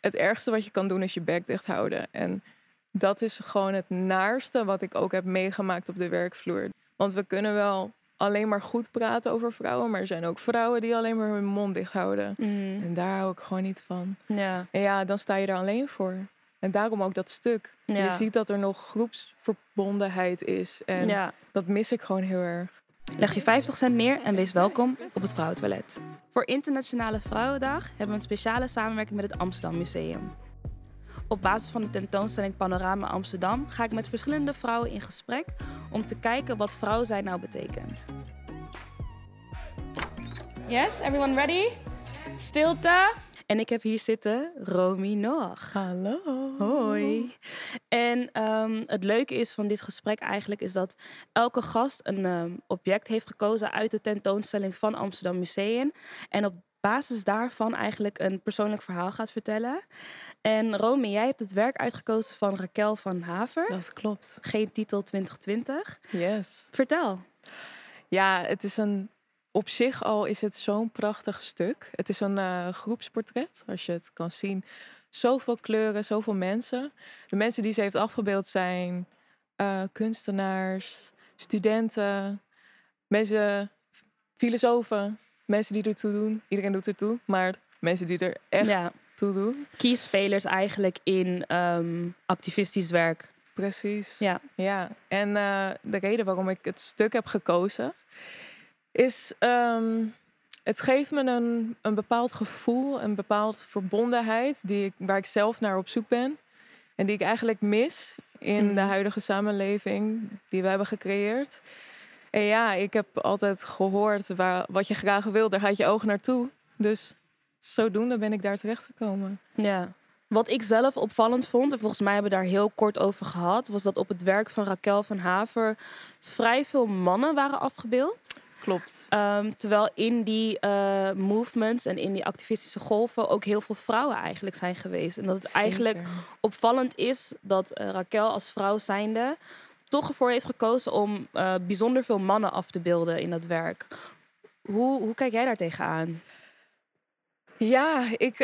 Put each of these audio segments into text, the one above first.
het ergste wat je kan doen is je bek dicht houden. En dat is gewoon het naarste wat ik ook heb meegemaakt op de werkvloer. Want we kunnen wel alleen maar goed praten over vrouwen, maar er zijn ook vrouwen die alleen maar hun mond dicht houden. Mhm. En daar hou ik gewoon niet van. Ja. En ja, dan sta je er alleen voor. En daarom ook dat stuk. Ja. Je ziet dat er nog groepsverbondenheid is. En ja. dat mis ik gewoon heel erg. Leg je 50 cent neer en wees welkom op het Vrouwentoilet. Voor Internationale Vrouwendag hebben we een speciale samenwerking met het Amsterdam Museum. Op basis van de tentoonstelling Panorama Amsterdam ga ik met verschillende vrouwen in gesprek om te kijken wat vrouw zijn nou betekent. Yes, everyone ready? Stilte. En ik heb hier zitten Romy Noach. Hallo. Hoi. En ehm, het leuke is van dit gesprek eigenlijk is dat elke gast een ehm, object heeft gekozen uit de tentoonstelling van Amsterdam Museum. En op basis daarvan eigenlijk een persoonlijk verhaal gaat vertellen. En Romy, jij hebt het werk uitgekozen van Raquel van Haver. Dat klopt. Geen titel 2020. Yes. Vertel. Ja, het is een. Op zich al is het zo'n prachtig stuk. Het is een eh, groepsportret, als je het kan zien. Zoveel kleuren, zoveel mensen. De mensen die ze heeft afgebeeld zijn eh, kunstenaars, studenten, mensen, filosofen, mensen die ertoe doen. Iedereen doet ertoe, maar mensen die er echt Ja, toe doen. kiesspelers eigenlijk in ehm, activistisch werk. Precies. Ja. Ja, en eh, de reden waarom ik het stuk heb gekozen is, ehm, het geeft me een, een bepaald gevoel, een bepaald verbondenheid die ik, waar ik zelf naar op zoek ben. En die ik eigenlijk mis in de Mhm. huidige samenleving die we hebben gecreëerd. En ja, ik heb altijd gehoord waar, wat je graag wil, daar gaat je oog naartoe. Dus zodoende ben ik daar terechtgekomen. Ja. Wat ik zelf opvallend vond, en volgens mij hebben we daar heel kort over gehad, was dat op het werk van Raquel van Haver vrij veel mannen waren afgebeeld. Klopt. Ehm, terwijl in die eh, movements en in die activistische golven ook heel veel vrouwen eigenlijk zijn geweest. En dat het eigenlijk opvallend is dat eh, Raquel als vrouw zijnde toch ervoor heeft gekozen om eh, bijzonder veel mannen af te beelden in dat werk. Hoe, hoe kijk jij daar tegenaan? Ja, ik,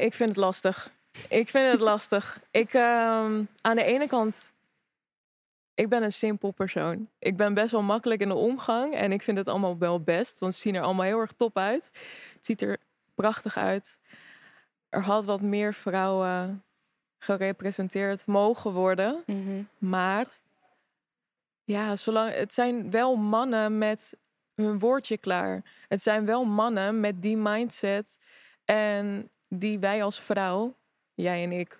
ik vind het lastig. Ik vind het lastig. Ik, ehm, aan de ene kant, ik ben een simpel persoon. Ik ben best wel makkelijk in de omgang en ik vind het allemaal wel best, want ze zien er allemaal heel erg top uit. Het ziet er prachtig uit. Er had wat meer vrouwen gerepresenteerd mogen worden, maar ja, zolang, het zijn wel mannen met hun woordje klaar. Het zijn wel mannen met die mindset en die wij als vrouw, jij en ik,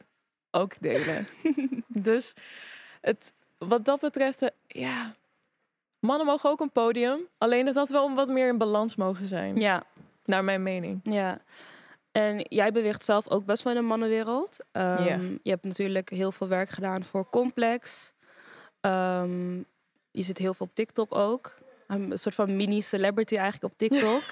ook delen. dus het, wat dat betreft, eh, ja, mannen mogen ook een podium. Alleen dat dat wel wat meer in balans mogen zijn, Ja, naar mijn mening. Ja. En jij beweegt zelf ook best wel in de mannenwereld. Ja. Je hebt natuurlijk heel veel werk gedaan voor Complex. Ehm, je zit heel veel op TikTok ook. Een soort van mini-celebrity eigenlijk op TikTok.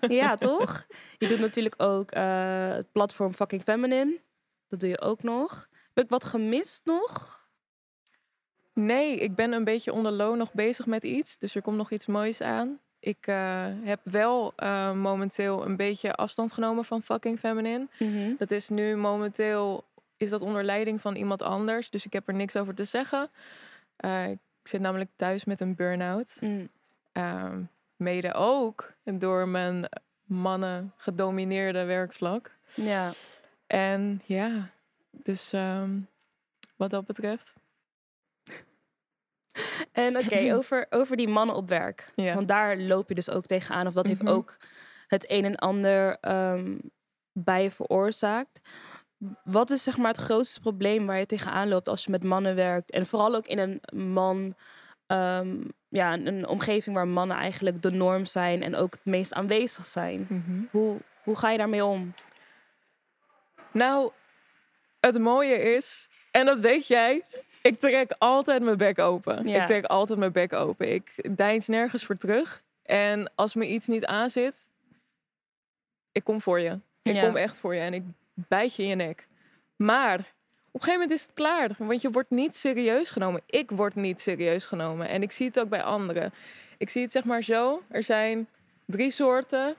ja, toch? Je doet natuurlijk ook eh, het platform Fucking Feminine. Dat doe je ook nog. Heb ik wat gemist nog? Nee, ik ben een beetje onder loon nog bezig met iets. Dus er komt nog iets moois aan. Ik eh, heb wel eh, momenteel een beetje afstand genomen van fucking feminine. Dat is nu momenteel is dat onder leiding van iemand anders. Dus ik heb er niks over te zeggen. Eh, ik zit namelijk thuis met een burn-out. Mm. Ehm, mede ook door mijn mannen gedomineerde werkvlak. Ja. En ja, dus ehm, wat dat betreft. En oké, over, over die mannen op werk. Ja. Want daar loop je dus ook tegenaan. Of dat heeft Mhm. ook het een en ander ehm, bij je veroorzaakt. Wat is zeg maar het grootste probleem waar je tegenaan loopt als je met mannen werkt? En vooral ook in een man, ehm, ja, een, een omgeving waar mannen eigenlijk de norm zijn en ook het meest aanwezig zijn. Mhm. Hoe, hoe ga je daarmee om? Nou, het mooie is, en dat weet jij, ik trek altijd mijn bek open. Ja. Ik trek altijd mijn bek open. Ik deins nergens voor terug. En als me iets niet aanzit, ik kom voor je. Ik Ja. kom echt voor je en ik bijt je in je nek. Maar op een gegeven moment is het klaar, want je wordt niet serieus genomen. Ik word niet serieus genomen en ik zie het ook bij anderen. Ik zie het zeg maar zo, er zijn drie soorten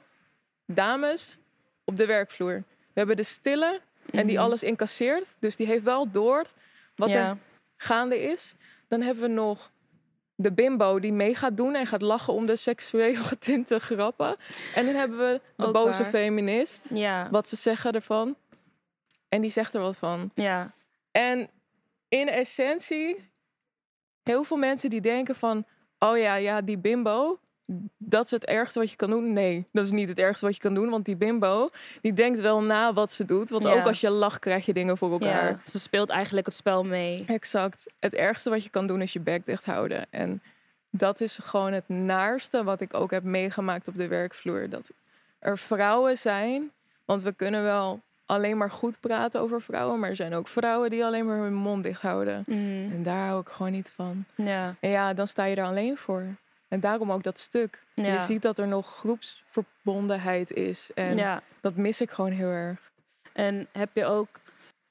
dames op de werkvloer. We hebben de stille, en die Mhm. alles incasseert. Dus die heeft wel door wat ja. er gaande is. Dan hebben we nog de bimbo die mee gaat doen en gaat lachen om de seksueel getinte grappen. En dan hebben we de Ook boze waar. feminist. Ja. Wat ze zeggen ervan. En die zegt er wat van. Ja. En in essentie, heel veel mensen die denken van... Oh ja, ja, die bimbo, dat is het ergste wat je kan doen. Nee, dat is niet het ergste wat je kan doen. Want die bimbo, die denkt wel na wat ze doet. Want Ja. ook als je lacht, krijg je dingen voor elkaar. ja. Ze speelt eigenlijk het spel mee. Exact. Het ergste wat je kan doen is je bek dicht houden. En dat is gewoon het naarste wat ik ook heb meegemaakt op de werkvloer. Dat er vrouwen zijn, want we kunnen wel alleen maar goed praten over vrouwen, maar er zijn ook vrouwen die alleen maar hun mond dicht houden. Mhm. En daar hou ik gewoon niet van. Ja. En ja, dan sta je er alleen voor. En daarom ook dat stuk. Ja. Je ziet dat er nog groepsverbondenheid is. En ja. dat mis ik gewoon heel erg. En heb je ook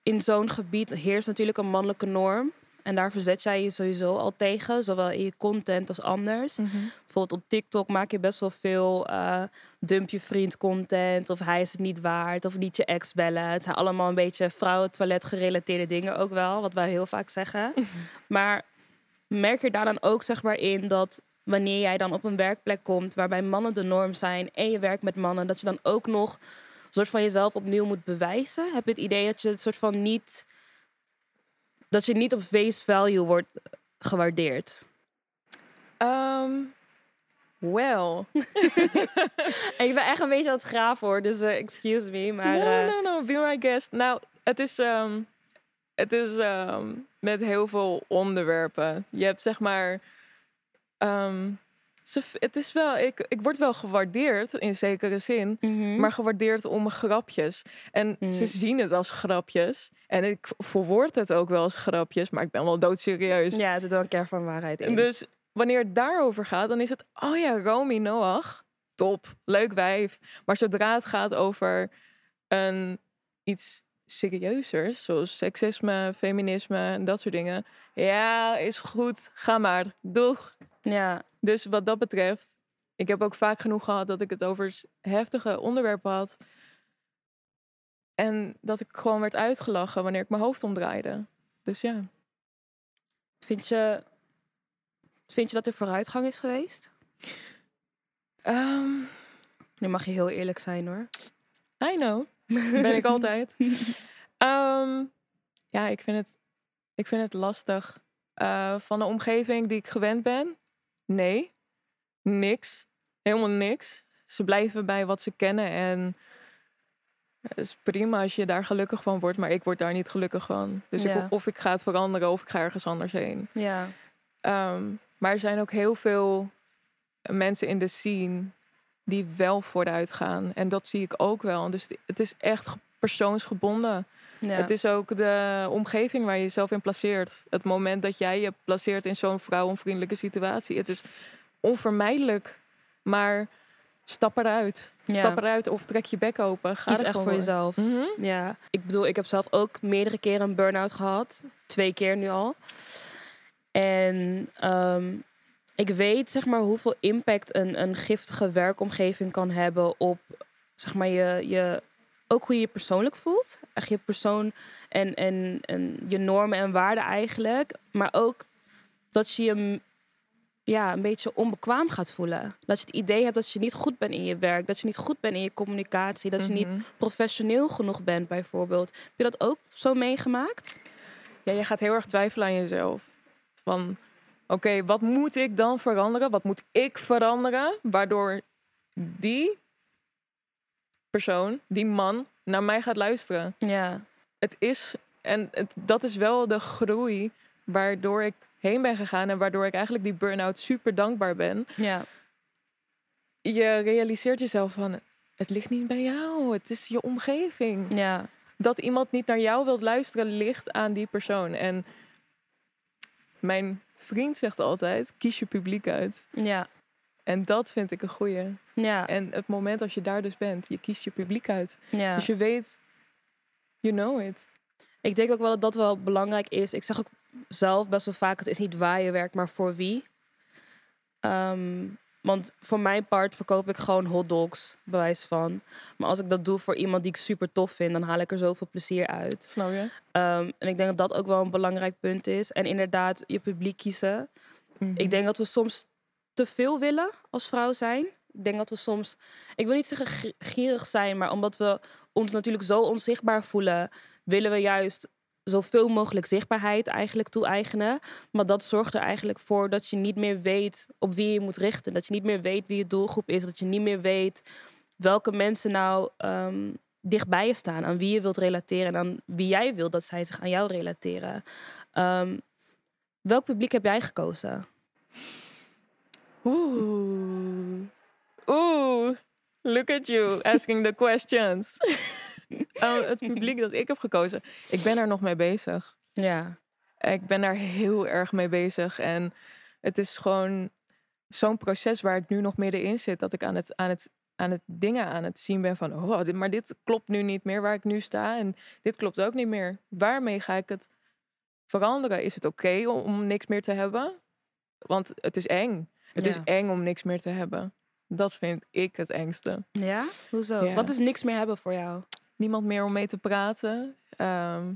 in zo'n gebied heerst natuurlijk een mannelijke norm. En daar verzet jij je sowieso al tegen, zowel in je content als anders. Bijvoorbeeld op TikTok maak je best wel veel eh dump je vriend content. Of hij is het niet waard. Of niet je ex bellen. Het zijn allemaal een beetje vrouwen-toilet gerelateerde dingen ook wel. Wat wij heel vaak zeggen. maar merk je daar dan ook zeg maar in dat wanneer jij dan op een werkplek komt waarbij mannen de norm zijn en je werkt met mannen, dat je dan ook nog een soort van jezelf opnieuw moet bewijzen? Heb je het idee dat je het soort van niet dat je niet op face value wordt gewaardeerd? Ehm well. Ik ben echt een beetje aan het graven hoor, dus eh, excuse me. Maar no, eh, no, no, be my guest. Nou, het is, ehm, het is ehm, met heel veel onderwerpen. Je hebt zeg maar. Ehm, ze, het is wel, ik, ik word wel gewaardeerd in zekere zin, mhm. maar gewaardeerd om grapjes. En Mm. ze zien het als grapjes. En ik verwoord het ook wel als grapjes, maar ik ben wel doodserieus. ja, er zit wel een kern van waarheid in. Dus wanneer het daarover gaat, dan is het, oh ja, Romy Noach, top, leuk wijf. Maar zodra het gaat over een iets serieuzers, zoals seksisme, feminisme en dat soort dingen, ja, is goed, ga maar, doeg. ja, Dus wat dat betreft, ik heb ook vaak genoeg gehad dat ik het over heftige onderwerpen had. En dat ik gewoon werd uitgelachen wanneer ik mijn hoofd omdraaide. Dus ja. vind je, vind je dat er vooruitgang is geweest? Ehm, Nu mag je heel eerlijk zijn hoor. I know. Ben ik altijd. Ehm, ja, ik vind het, ik vind het lastig. Eh, van de omgeving die ik gewend ben? Nee. Niks. Helemaal niks. Ze blijven bij wat ze kennen en het is prima als je daar gelukkig van wordt, maar ik word daar niet gelukkig van. Dus Ja. ik, of ik ga het veranderen of ik ga ergens anders heen. Ja, Ehm, maar er zijn ook heel veel mensen in de scene die wel vooruit gaan. En dat zie ik ook wel. Dus het is echt ge- persoonsgebonden. ja. Het is ook de omgeving waar je jezelf in placeert. Het moment dat jij je placeert in zo'n vrouwenvriendelijke situatie. Het is onvermijdelijk. Maar stap eruit. Ja. Stap eruit of trek je bek open. Ga Kies echt voor jezelf. Mhm. Ja, ik bedoel, ik heb zelf ook meerdere keren een burn-out gehad. Twee keer nu al. En ehm, ik weet zeg maar hoeveel impact een, een giftige werkomgeving kan hebben op zeg maar je, je ook hoe je je persoonlijk voelt. Echt je persoon en, en, en je normen en waarden eigenlijk. Maar ook dat je je ja, een beetje onbekwaam gaat voelen. Dat je het idee hebt dat je niet goed bent in je werk. Dat je niet goed bent in je communicatie. Dat je niet Mhm. professioneel genoeg bent, bijvoorbeeld. Heb je dat ook zo meegemaakt? Ja, je gaat heel erg twijfelen aan jezelf. Van, oké, wat moet ik dan veranderen? Wat moet ik veranderen? Waardoor die persoon, die man, naar mij gaat luisteren. Ja, Het is, en het, dat is wel de groei waardoor ik heen ben gegaan en waardoor ik eigenlijk die burn-out super dankbaar ben. ja, Je realiseert jezelf van, het ligt niet bij jou, het is je omgeving. ja, dat iemand niet naar jou wilt luisteren, ligt aan die persoon. En mijn vriend zegt altijd: kies je publiek uit. ja, En dat vind ik een goeie. ja, En het moment als je daar dus bent, je kiest je publiek uit. ja. Dus je weet, you know it. Ik denk ook wel dat dat wel belangrijk is. Ik zeg ook zelf best wel vaak, het is niet waar je werkt, maar voor wie. Ehm, want voor mijn part verkoop ik gewoon hotdogs, bewijs van. Maar als ik dat doe voor iemand die ik super tof vind, dan haal ik er zoveel plezier uit. Snap je? Ehm, en ik denk dat dat ook wel een belangrijk punt is. En inderdaad, je publiek kiezen. Mhm. Ik denk dat we soms te veel willen als vrouw zijn. Ik denk dat we soms, ik wil niet zeggen gi- gierig zijn, maar omdat we ons natuurlijk zo onzichtbaar voelen, willen we juist zoveel mogelijk zichtbaarheid eigenlijk toe-eigenen. Maar dat zorgt er eigenlijk voor dat je niet meer weet op wie je moet richten. Dat je niet meer weet wie je doelgroep is. Dat je niet meer weet welke mensen nou ehm, dichtbij je staan. Aan wie je wilt relateren en aan wie jij wilt dat zij zich aan jou relateren. Ehm, welk publiek heb jij gekozen? Oeh. Oeh. Look at you asking the questions. Oh, het publiek dat ik heb gekozen. Ik ben er nog mee bezig. Ja. Ik ben daar heel erg mee bezig. En het is gewoon zo'n proces waar ik nu nog middenin zit. Dat ik aan het, aan het, aan het dingen aan het zien ben van... Oh, dit, maar dit klopt nu niet meer waar ik nu sta. En dit klopt ook niet meer. Waarmee ga ik het veranderen? Is het oké om, om niks meer te hebben? Want het is eng. Het is eng om niks meer te hebben. Dat vind ik het engste. Ja? Hoezo? Ja. Wat is niks meer hebben voor jou? Niemand meer om mee te praten. Ehm,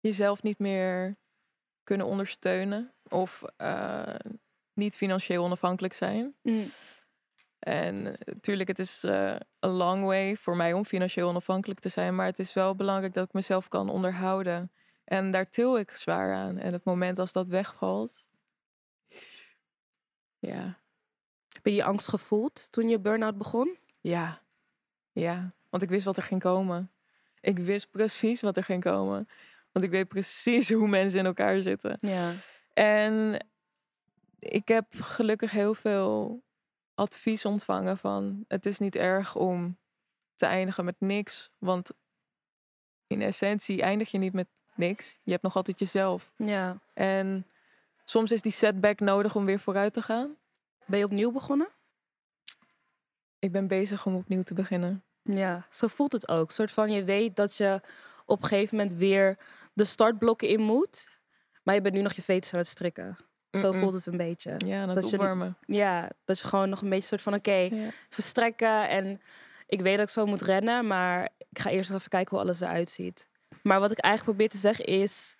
jezelf niet meer kunnen ondersteunen. Of eh, niet financieel onafhankelijk zijn. Mm. En natuurlijk, het is eh a long way voor mij om financieel onafhankelijk te zijn. Maar het is wel belangrijk dat ik mezelf kan onderhouden. En daar til ik zwaar aan. En het moment als dat wegvalt. Ja, Heb je die angst gevoeld toen je burn-out begon? ja, ja. Want ik wist wat er ging komen. Ik wist precies wat er ging komen. Want ik weet precies hoe mensen in elkaar zitten. Ja. En ik heb gelukkig heel veel advies ontvangen van het is niet erg om te eindigen met niks. Want in essentie eindig je niet met niks. Je hebt nog altijd jezelf. ja. En soms is die setback nodig om weer vooruit te gaan. Ben je opnieuw begonnen? Ik ben bezig om opnieuw te beginnen. Ja, zo voelt het ook. Een soort van je weet dat je op een gegeven moment weer de startblokken in moet. Maar je bent nu nog je veters aan het strikken. Zo Mm-mm. voelt het een beetje. Ja, Dat je- opwarmen. Ja, dat je gewoon nog een beetje soort van oké, Ja. verstrekken. En ik weet dat ik zo moet rennen, maar ik ga eerst nog even kijken hoe alles eruit ziet. Maar wat ik eigenlijk probeer te zeggen is,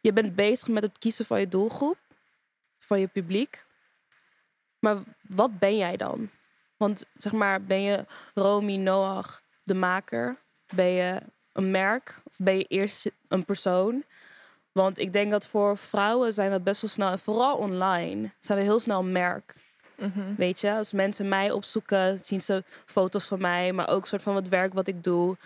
je bent bezig met het kiezen van je doelgroep, van je publiek. Maar wat ben jij dan? Want zeg maar, ben je Romy Noach, de maker? Ben je een merk? Of ben je eerst een persoon? Want ik denk dat voor vrouwen zijn we best wel snel, en vooral online, zijn we heel snel een merk. Mhm. Weet je, als mensen mij opzoeken, zien ze foto's van mij, maar ook soort van het werk wat ik doe.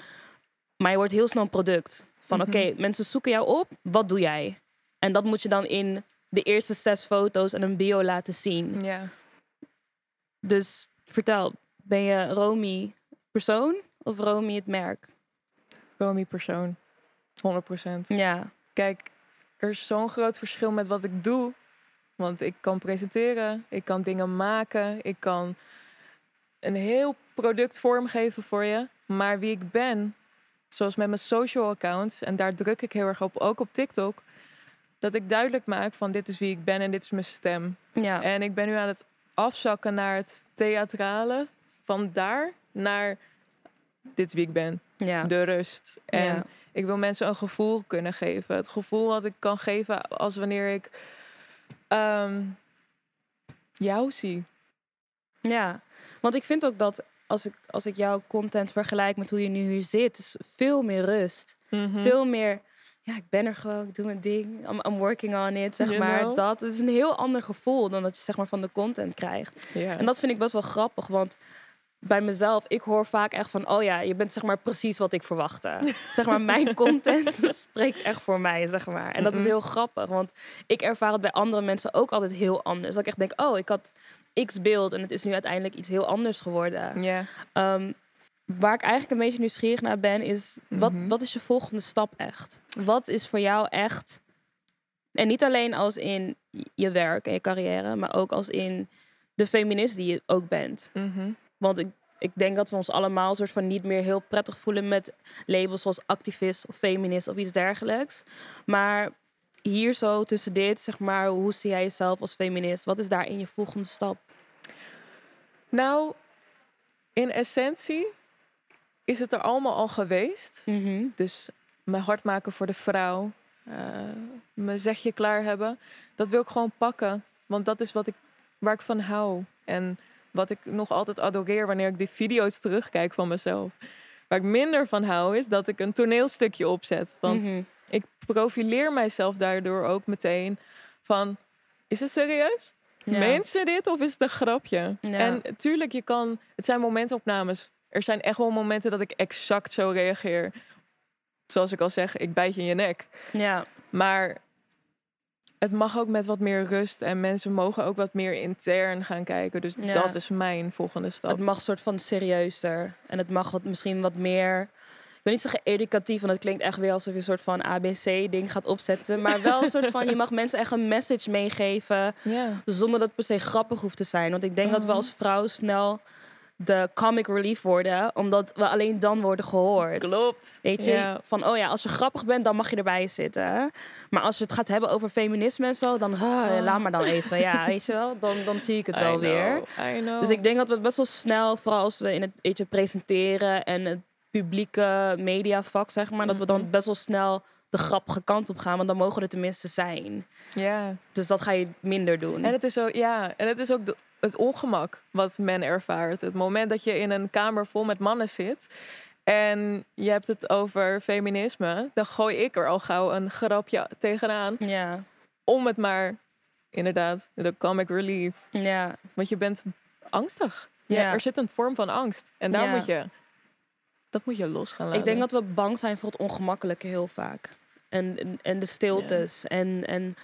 Maar je wordt heel snel een product. Van Mhm. oké, mensen zoeken jou op, wat doe jij? En dat moet je dan in de eerste zes foto's en een bio laten zien. Ja. Dus vertel, ben je Romy persoon of Romy het merk? Romy persoon. 100%. Ja, Kijk, er is zo'n groot verschil met wat ik doe. Want ik kan presenteren, ik kan dingen maken, ik kan een heel product vormgeven voor je. Maar wie ik ben, zoals met mijn social accounts, en daar druk ik heel erg op, ook op TikTok, dat ik duidelijk maak van dit is wie ik ben en dit is mijn stem. ja, En ik ben nu aan het afzakken naar het theatrale, van daar naar dit wie ik ben, ja. de rust. En ja. ik wil mensen een gevoel kunnen geven. Het gevoel wat ik kan geven als wanneer ik ehm, jou zie. Ja, want ik vind ook dat als ik, als ik jouw content vergelijk met hoe je nu hier zit, is veel meer rust. Mhm. Veel meer, ja, ik ben er gewoon, ik doe mijn ding, I'm, I'm working on it, zeg You maar. know? Dat het is een heel ander gevoel dan dat je zeg maar van de content krijgt. En dat vind ik best wel grappig, want bij mezelf, ik hoor vaak echt van, oh ja, je bent zeg maar precies wat ik verwachtte. zeg maar, mijn content spreekt echt voor mij, zeg maar. En dat is heel grappig, want ik ervaar het bij andere mensen ook altijd heel anders. Dat ik echt denk, oh, ik had x beeld en het is nu uiteindelijk iets heel anders geworden. ja. Ehm, waar ik eigenlijk een beetje nieuwsgierig naar ben, is wat, Mhm. wat is je volgende stap echt? Wat is voor jou echt, en niet alleen als in je werk en je carrière, maar ook als in de feminist die je ook bent. Mhm. Want ik, ik denk dat we ons allemaal soort van niet meer heel prettig voelen met labels zoals activist of feminist of iets dergelijks. Maar hier zo tussen dit, zeg maar, hoe zie jij jezelf als feminist? Wat is daarin je volgende stap? Nou, in essentie is het er allemaal al geweest. Mhm. Dus mijn hart maken voor de vrouw, eh mijn zegje klaar hebben, dat wil ik gewoon pakken. Want dat is wat ik, waar ik van hou. En wat ik nog altijd adoreer wanneer ik die video's terugkijk van mezelf. Waar ik minder van hou, is dat ik een toneelstukje opzet. Want Mhm. ik profileer mijzelf daardoor ook meteen van... Is het serieus? Ja. Ze dit of is het een grapje? Ja. En tuurlijk, je kan... Het zijn momentopnames. Er zijn echt wel momenten dat ik exact zo reageer. Zoals ik al zeg, ik bijt je in je nek. Ja, Maar het mag ook met wat meer rust. En mensen mogen ook wat meer intern gaan kijken. Dus Ja. dat is mijn volgende stap. het mag soort van serieuzer. En het mag wat, misschien wat meer... Ik wil niet zeggen educatief, want het klinkt echt weer alsof je een soort van ABC-ding gaat opzetten. Maar wel een soort van, je mag mensen echt een message meegeven. Ja. Zonder dat het per se grappig hoeft te zijn. Want ik denk dat we Mhm. als vrouw snel de comic relief worden. Omdat we alleen dan worden gehoord. Klopt. Weet je, van oh ja, als je grappig bent, dan mag je erbij zitten. Maar als je het gaat hebben over feminisme en zo, dan ah, laat maar dan even. Ja, weet je wel, dan, dan zie ik het I wel know, weer. I know. Dus ik denk dat we best wel snel, vooral als we in het presenteren en het publieke mediavak, zeg maar, dat we dan Mhm. best wel snel de grappige kant op gaan. Want dan mogen we er tenminste zijn. Ja. Dus dat ga je minder doen. En het is ook, ja, en het is ook de- het ongemak wat men ervaart. Het moment dat je in een kamer vol met mannen zit en je hebt het over feminisme, dan gooi ik er al gauw een grapje tegenaan Ja, om het maar inderdaad de comic relief, ja, want je bent angstig. Ja, Ja. er zit een vorm van angst en daar Ja. moet je dat moet je los gaan laten. Ik denk dat we bang zijn voor het ongemakkelijke heel vaak. En, en, en de stiltes en, en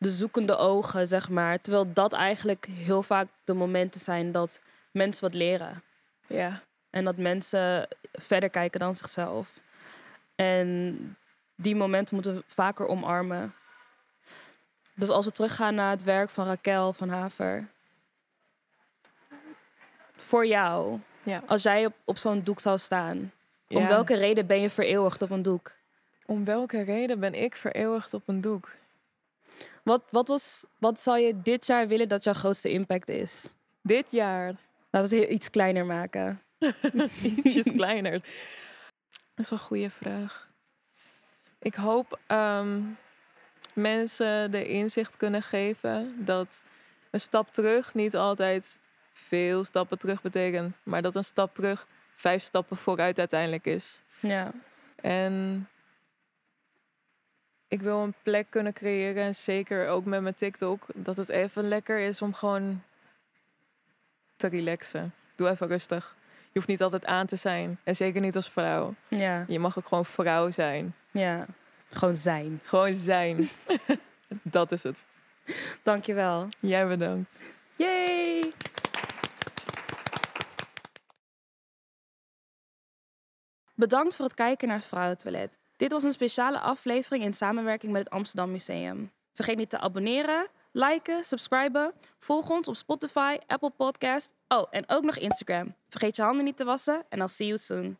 de zoekende ogen, zeg maar. Terwijl dat eigenlijk heel vaak de momenten zijn dat mensen wat leren. ja, En dat mensen verder kijken dan zichzelf. En die momenten moeten we vaker omarmen. Dus als we teruggaan naar het werk van Raquel van Haver. Voor jou, ja. als jij op, op zo'n doek zou staan. Om welke reden ben je vereeuwigd op een doek? om welke reden ben ik vereeuwigd op een doek? Wat, wat, was, wat zou je dit jaar willen dat jouw grootste impact is? Dit jaar Laat het heel- iets kleiner maken. ietsjes kleiner? Dat is een goede vraag. Ik hoop ehm, mensen de inzicht kunnen geven dat een stap terug niet altijd veel stappen terug betekent, maar dat een stap terug vijf stappen vooruit uiteindelijk is. Ja, En ik wil een plek kunnen creëren, en zeker ook met mijn TikTok, dat het even lekker is om gewoon te relaxen. Doe even rustig. Je hoeft niet altijd aan te zijn. En zeker niet als vrouw. ja, Je mag ook gewoon vrouw zijn. ja. Gewoon zijn. Gewoon zijn. dat is het. Dankjewel. Jij bedankt. Yay! Bedankt voor het kijken naar het Vrouwentoilet. Dit was een speciale aflevering in samenwerking met het Amsterdam Museum. Vergeet niet te abonneren, liken, subscriben. Volg ons op Spotify, Apple Podcast. Oh, en ook nog Instagram. Vergeet je handen niet te wassen en I'll see you soon.